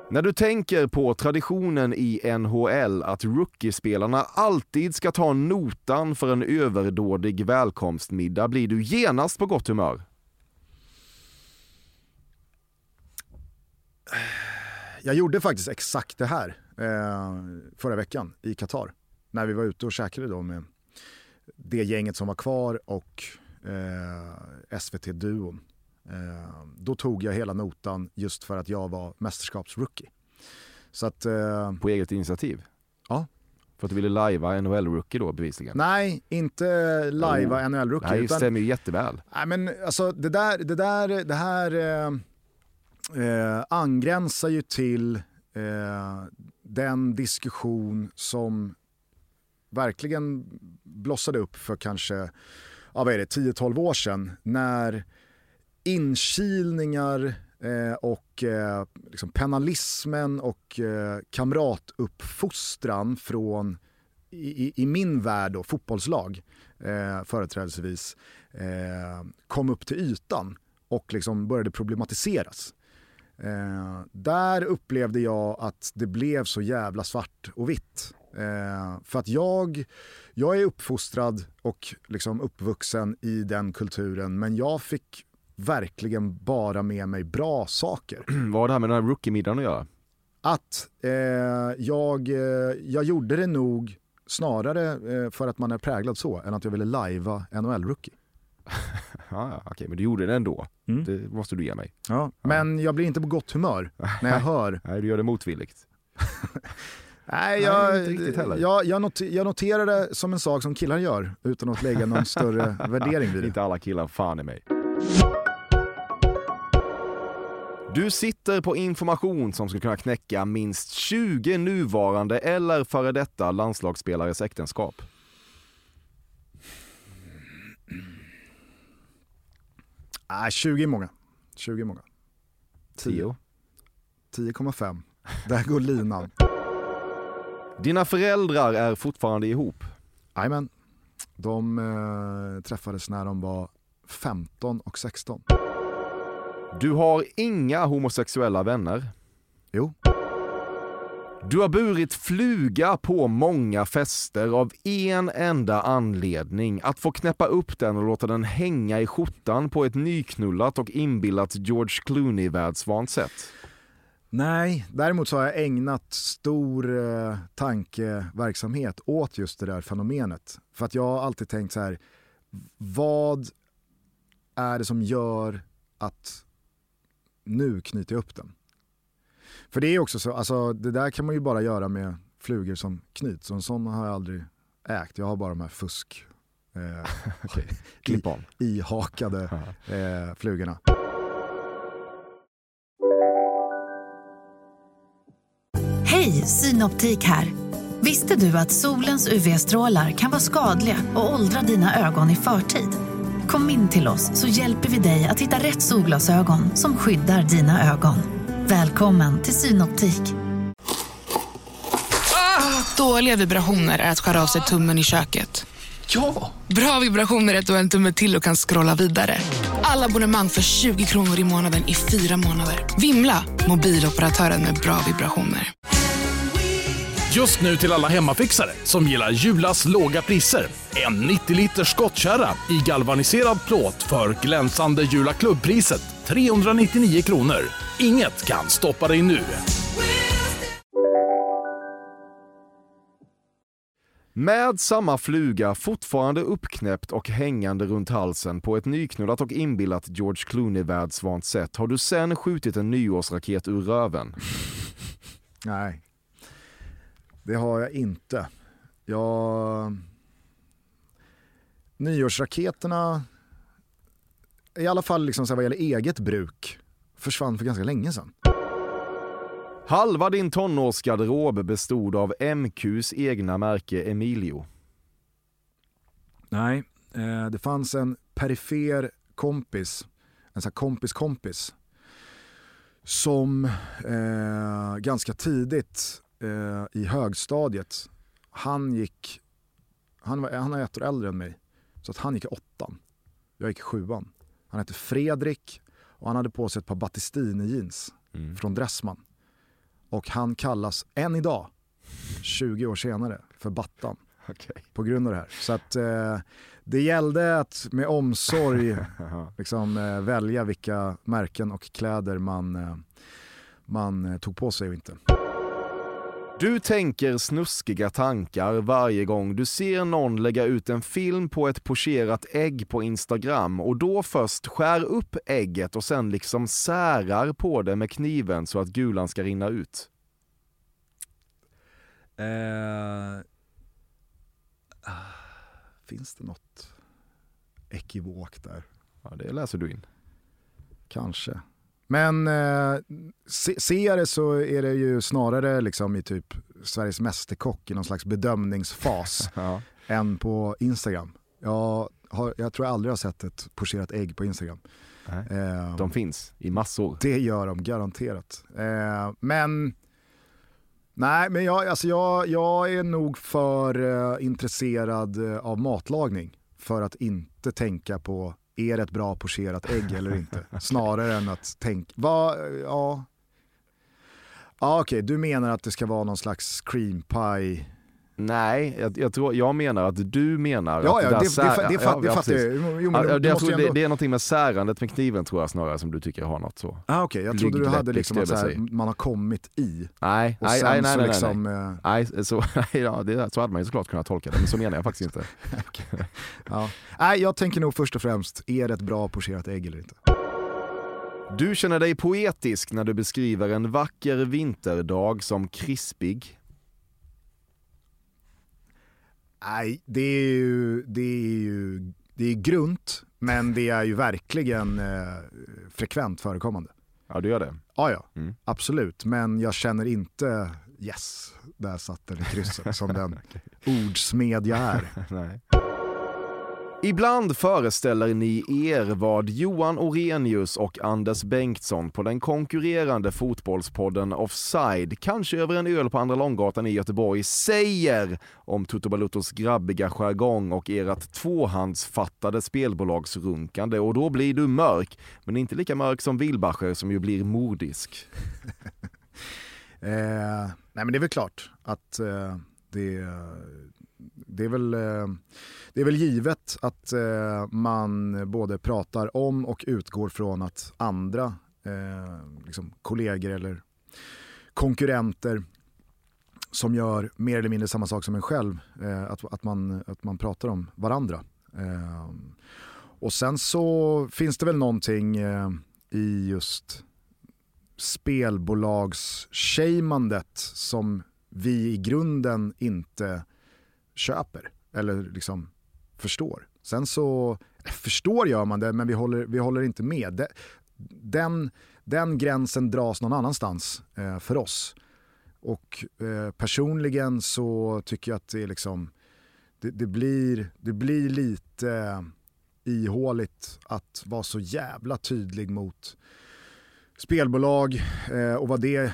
När du tänker på traditionen i NHL att rookiespelarna alltid ska ta notan för en överdådig välkomstmiddag blir du genast på gott humör. Jag gjorde faktiskt exakt det här eh, förra veckan i Qatar. När vi var ute och käkade då med det gänget som var kvar och eh, SVT-duon. Eh, då tog jag hela notan just för att jag var mästerskapsrookie. Så att, eh, På eget initiativ. Ja. För att du ville lajva NHL-rookie då bevisligen. nej, inte lajva Oh. NHL-rookie. Det här utan- stämmer ju jätteväl. Nej men alltså det där, det där, det här eh, eh, angränsar ju till eh, den diskussion som verkligen blossade upp för kanske, ja vad är det, 10-12 år sedan när inkilningar eh, och eh, liksom penalismen och eh, kamratuppfostran från, i, i, i min värld, då, fotbollslag eh, företrädesvis, eh, kom upp till ytan och liksom började problematiseras. Eh, där upplevde jag att det blev så jävla svart och vitt. Eh, för att jag, jag är uppfostrad och liksom uppvuxen i den kulturen men jag fick verkligen bara med mig bra saker. Vad har det här med den här rookie-middagen att göra? Att eh, jag, eh, jag gjorde det nog snarare eh, för att man är präglad så än att jag ville lajva NHL-rookie. Ja, ja, okej, men du gjorde det ändå. Mm. Det måste du ge mig. Ja, men jag blir inte på gott humör när jag hör Nej, du gör det motvilligt. Nej, Nej, jag, heller. jag, jag noterar det som en sak som killar gör utan att lägga någon större värdering vid det. Inte alla killar, fan i mig. Du sitter på information som skulle kunna knäcka minst 20 nuvarande eller före detta landslagsspelares äktenskap. Nej, 20 är många. 20 är många. 10. 10,5. Där går linan. Dina föräldrar är fortfarande ihop. Jajamän. De eh, träffades när de var 15 och 16. Du har inga homosexuella vänner. Jo. Du har burit fluga på många fester av en enda anledning. Att få knäppa upp den och låta den hänga i skjortan på ett nyknullat och inbillat George Clooney-världsvant sätt. Nej, däremot så har jag ägnat stor eh, tankeverksamhet åt just det där fenomenet. För att jag har alltid tänkt så här, vad är det som gör att nu knyter jag upp den? För det är också så, alltså det där kan man ju bara göra med flugor som knyts. Och en sån har jag aldrig ägt, jag har bara de här fusk eh, Klipp on. ihakade eh, flugorna. Hej, Synoptik här. Visste du att solens UV-strålar kan vara skadliga och åldra dina ögon i förtid? Kom in till oss så hjälper vi dig att hitta rätt solglasögon som skyddar dina ögon. Välkommen till Synoptik. Dåliga vibrationer är att skära av sig tummen i köket. Ja! Bra vibrationer är att du har en tumme till och kan scrolla vidare. Alla abonnemang för 20 kronor i månaden i fyra månader. Vimla! Mobiloperatören med bra vibrationer. Just nu till alla hemmafixare som gillar Julas låga priser. En 90 liters skottkärra i galvaniserad plåt för glänsande Jula klubbpriset 399 kronor. Inget kan stoppa dig nu. Med samma fluga fortfarande uppknäppt och hängande runt halsen på ett nyknullat och inbillat George Clooney-världsvant sätt har du sen skjutit en nyårsraket ur röven. Nej, det har jag inte. Jag... Nyårsraketerna, i alla fall liksom så vad gäller eget bruk, försvann för ganska länge sedan. Halva din tonårsgarderob bestod av MQs egna märke Emilio. Nej, eh, det fanns en perifer kompis, en sån kompis kompis, som eh, ganska tidigt eh, i högstadiet, han gick, han, var, han är ett år äldre än mig, så att han gick i åttan. Jag gick i sjuan. Han hette Fredrik och han hade på sig ett par Battistini-jeans från Dressman. Och han kallas än idag, 20 år senare, för Battan Okej. på grund av det här. Så att eh, det gällde att med omsorg liksom, eh, välja vilka märken och kläder man, eh, man eh, tog på sig och inte. Du tänker snuskiga tankar varje gång du ser någon lägga ut en film på ett pocherat ägg på Instagram och då först skär upp ägget och sen liksom särar på det med kniven så att gulan ska rinna ut. Eh, ah, finns det något ekivokt där? Ja, det läser du in. Kanske. Men eh, se, ser det så är det ju snarare liksom i typ Sveriges Mästerkock i någon slags bedömningsfas Ja. än på Instagram. Jag, har, jag tror jag aldrig har sett ett pocherat ägg på Instagram. Eh, De finns i massor. Det gör de garanterat. Eh, men nej, men jag, alltså jag, jag är nog för eh, intresserad eh, av matlagning för att inte tänka på är det ett bra pocherat ägg eller inte? Snarare än att tänka, va, ja. Ja okej, du menar att det ska vara någon slags cream pie Nej, jag, jag, tror, jag menar att du menar Ja, att ja, det, det, sär- det, det, ja, det fattar jag. Jo, men Ja, det, jag tror ju det, ändå... det är någonting med särandet med kniven tror jag snarare som du tycker har något så. Ah, okej, jag trodde du hade liksom att här, man har kommit i. Nej, Och nej, sen nej, nej, så nej, liksom, nej. eh, nej så, ja, det, så hade man ju såklart kunnat tolka det, men så menar jag faktiskt inte. Ja. Nej, jag tänker nog först och främst, är det ett bra pocherat ägg eller inte? Du känner dig poetisk när du beskriver en vacker vinterdag som krispig. Nej, det är ju, det är ju det är grunt, men det är ju verkligen eh, frekvent förekommande. Ja, du gör det. Ja, ja, Mm. absolut. Men jag känner inte, yes, där satt den i krysset, som den ordsmed jag är. Nej. Ibland föreställer ni er vad Johan Orenius och Anders Bengtsson på den konkurrerande fotbollspodden Offside, kanske över en öl på Andra Långgatan i Göteborg, säger om Toto Balutos grabbiga jargong och ert tvåhandsfattade spelbolagsrunkande. Och då blir du mörk, men inte lika mörk som Wilbacher som ju blir modisk. Eh, nej men det är väl klart att eh, det, det, är väl, eh, det är väl givet att eh, man både pratar om och utgår från att andra eh, liksom kollegor eller konkurrenter som gör mer eller mindre samma sak som en själv, att, att, man, att man pratar om varandra. Och sen så finns det väl någonting i just spelbolagsshamandet som vi i grunden inte köper eller liksom förstår. Sen så, förstår gör man det men vi håller, vi håller inte med. Den, den gränsen dras någon annanstans eh, för oss. Och eh, personligen så tycker jag att det är liksom, det, det, blir, det blir lite eh, ihåligt att vara så jävla tydlig mot spelbolag eh, och vad det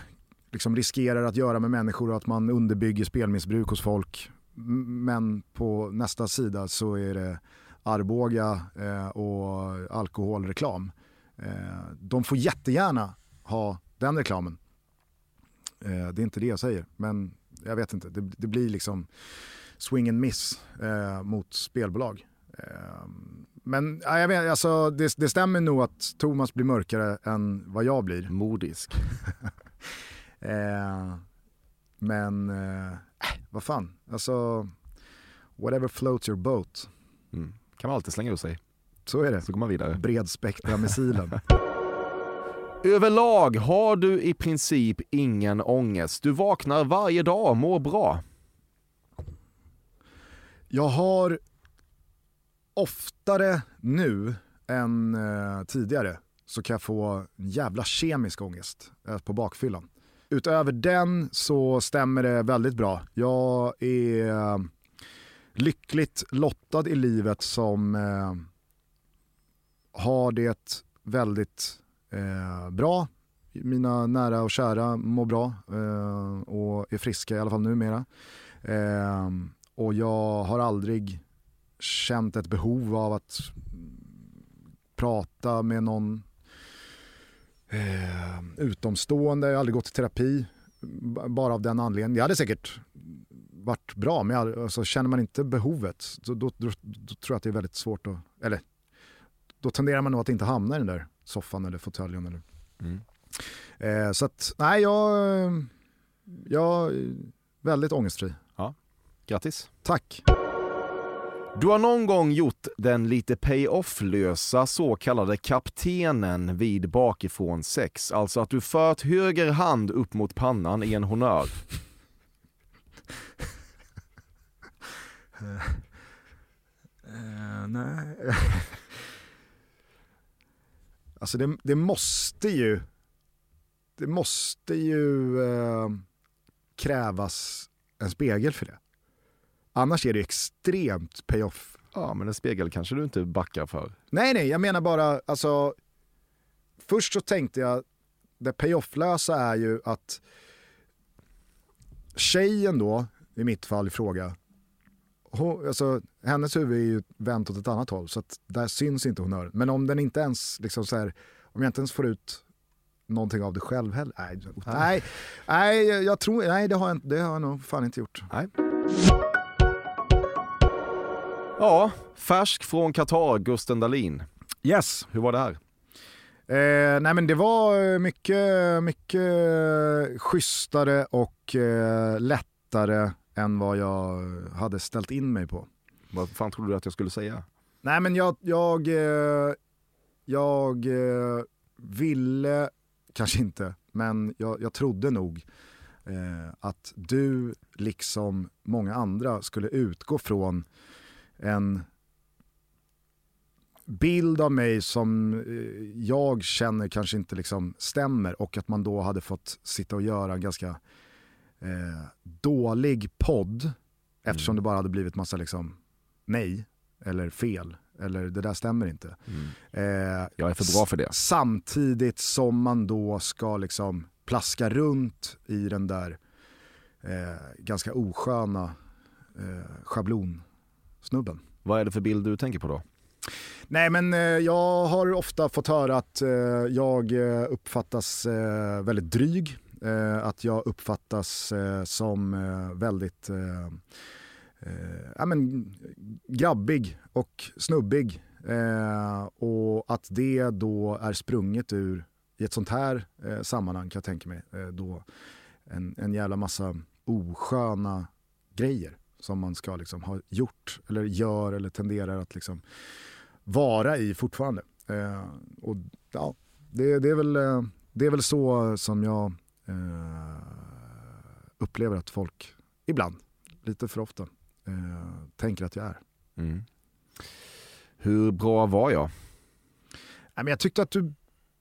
liksom riskerar att göra med människor och att man underbygger spelmissbruk hos folk. Men på nästa sida så är det Arboga eh, och alkoholreklam. Eh, de får jättegärna ha den reklamen. Eh, det är inte det jag säger, men jag vet inte. Det, det blir liksom swing and miss mot spelbolag. Men ja, jag vet, alltså, det, det stämmer nog att Thomas blir mörkare än vad jag blir. Modisk. Eh, men, eh, vad fan, alltså whatever floats your boat. Mm. Kan man alltid slänga ur sig. Så är det. Så går man vidare. Bredspektra-missilen. Överlag har du i princip ingen ångest. Du vaknar varje dag, mår bra. Jag har oftare nu än eh, tidigare så kan jag få en jävla kemisk ångest eh, på bakfyllan. Utöver den så stämmer det väldigt bra. Jag är lyckligt lottad i livet som eh, har det väldigt eh, bra. Mina nära och kära mår bra eh, och är friska i alla fall numera. Eh, och jag har aldrig känt ett behov av att prata med någon eh, utomstående. Jag har aldrig gått i terapi bara av den anledningen. Det hade säkert varit bra, men jag, alltså, känner man inte behovet så då, då, då tror jag att det är väldigt svårt att, eller då tenderar man nog att inte hamna i den där soffan eller fåtöljen. Eller. Mm. Eh, så att, nej, jag, jag är väldigt ångestfri. Grattis. Tack. Du har någon gång gjort den lite pay-off-lösa så kallade kaptenen vid bakifrån sex. Alltså att du fört höger hand upp mot pannan i en honör. Eh, nej. alltså det, det måste ju, det måste ju eh, krävas en spegel för det. Annars är det extremt payoff. Ja, men en spegel kanske du inte backar för. Nej, nej, jag menar bara, alltså, först så tänkte jag, det payoff-lösa är ju att tjejen då, i mitt fall i fråga, hon, alltså, hennes huvud är ju vänt åt ett annat håll så att där syns inte honnören. Men om den inte ens, liksom så här, om jag inte ens får ut någonting av det själv heller. Nej, nej, nej, jag tror, nej det, har jag, det har jag nog fan inte gjort. Nej. Ja, färsk från Qatar, Gusten Dahlin. Yes. Hur var det här? Eh, nej men det var mycket, mycket schysstare och eh, lättare än vad jag hade ställt in mig på. Vad fan trodde du att jag skulle säga? Nej men jag, jag, eh, jag eh, ville, kanske inte, men jag, jag trodde nog eh, att du liksom många andra skulle utgå från en bild av mig som eh, jag känner kanske inte liksom stämmer och att man då hade fått sitta och göra en ganska eh, dålig podd eftersom det bara hade blivit massa liksom nej eller fel eller det där stämmer inte. Eh, Jag är för bra för det. Samtidigt som man då ska liksom plaska runt i den där eh, ganska osköna eh, schablonsnubben. Vad är det för bild du tänker på då? Nej men eh, jag har ofta fått höra att eh, jag eh, uppfattas väldigt dryg. Att jag uppfattas som väldigt ja, men, grabbig och snubbig. Och att det då är sprunget ur, i ett sånt här sammanhang kan jag tänka mig, då en, en jävla massa osköna grejer som man ska liksom ha gjort eller gör eller tenderar att liksom vara i fortfarande. Eh, och ja, det, det, är väl, eh, det är väl så som jag eh, upplever att folk ibland, lite för ofta, eh, tänker att jag är. Mm. Hur bra var jag? Nej, men jag tyckte att du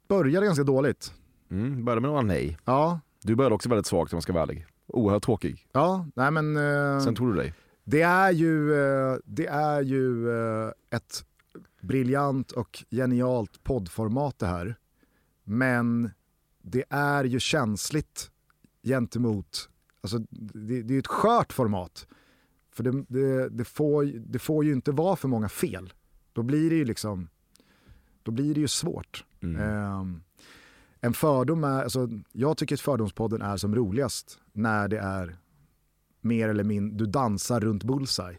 började ganska dåligt. Mm, började med några nej. Ja, Du började också väldigt svagt om jag ska vara ärlig. Oerhört tråkig. ja nej men... eh, Sen tog du dig. Det är ju, eh, det är ju eh, ett briljant och genialt poddformat det här. Men det är ju känsligt gentemot, alltså det, det är ju ett skört format. För det, det, det, får, det får ju inte vara för många fel. Då blir det ju liksom, då blir det ju svårt. Mm. En fördom är, alltså, jag tycker att Fördomspodden är som roligast när det är mer eller mindre, du dansar runt bullseye.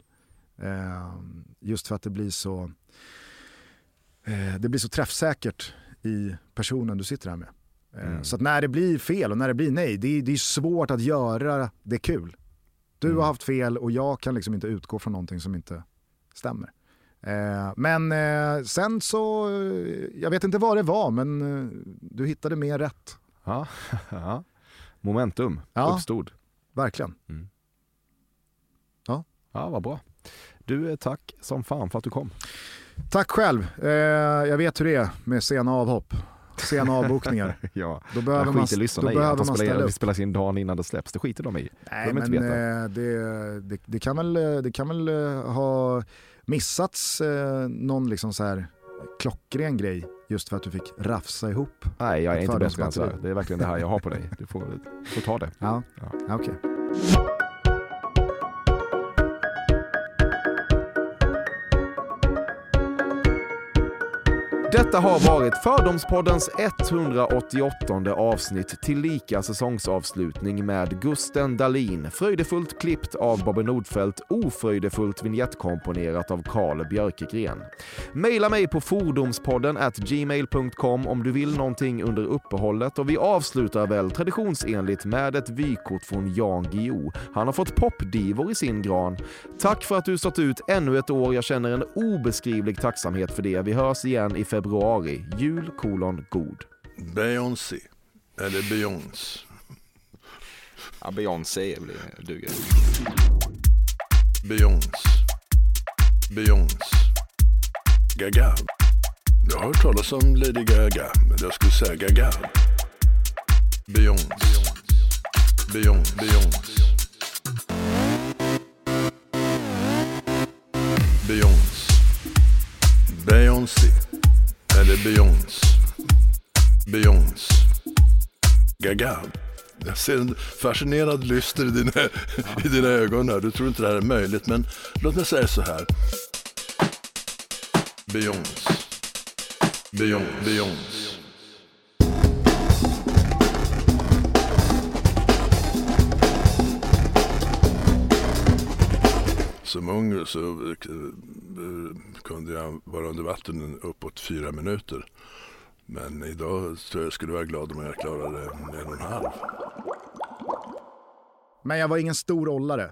Ehm, just för att det blir så eh, det blir så träffsäkert i personen du sitter här med. Eh, Mm. Så när det blir fel och när det blir nej, det är, det är svårt att göra det kul. Du Mm. har haft fel och jag kan liksom inte utgå från någonting som inte stämmer. Eh, men eh, sen så, eh, jag vet inte vad det var, men du hittade mer rätt. Ja. ja. Momentum Ja. uppstod. Verkligen. Ja, vad bra. Du, tack som fan för att du kom. Tack själv. Jag vet hur det är med sena avhopp, sena avbokningar. ja. Då behöver man, då i behöver att man ställa upp. spelas in dagen innan det släpps. Det skiter de i. Nej, de men det, det, det kan väl, det kan väl ha missats eh, någon liksom så här klockren grej just för att du fick rafsa ihop. Nej, jag är inte här. fördomsbatteri. Det är verkligen det här jag har på dig. Du får, får ta det. Ja, Ja. okej. Detta har varit Fördomspoddens 188 avsnitt tillika säsongsavslutning med Gusten Dahlin, fröjdefullt klippt av Bobby Nordfeldt, ofröjdefullt vignettkomponerat av Karl Björkegren. Maila mig på fordomspodden at gmail.com om du vill någonting under uppehållet och vi avslutar väl traditionsenligt med ett vykort från Jan Guillou. Han har fått popdivor i sin gran. Tack för att du stått ut ännu ett år. Jag känner en obeskrivlig tacksamhet för det. Vi hörs igen i februari. Jul kolon god. Beyoncé. Eller Beyoncé. Ja, Beyoncé duger. Beyoncé. Beyoncé. Gaga. Jag har hört talas om Lady Gaga, men jag skulle säga Gaga. Beyoncé. Beyoncé. Beyoncé. Beyoncé. Beyoncé. Eller Beyoncé. Beyoncé. Gaga. Jag ser en fascinerad lyster i dina, i dina ögon här. Du tror inte det här är möjligt, men låt mig säga så här. Beyoncé. Beyoncé. Beyoncé. Som ung så eh, Eh, kunde jag vara under vatten uppåt fyra minuter. Men idag tror jag jag skulle vara glad om jag klarade en och en halv. Men jag var ingen stor ollare.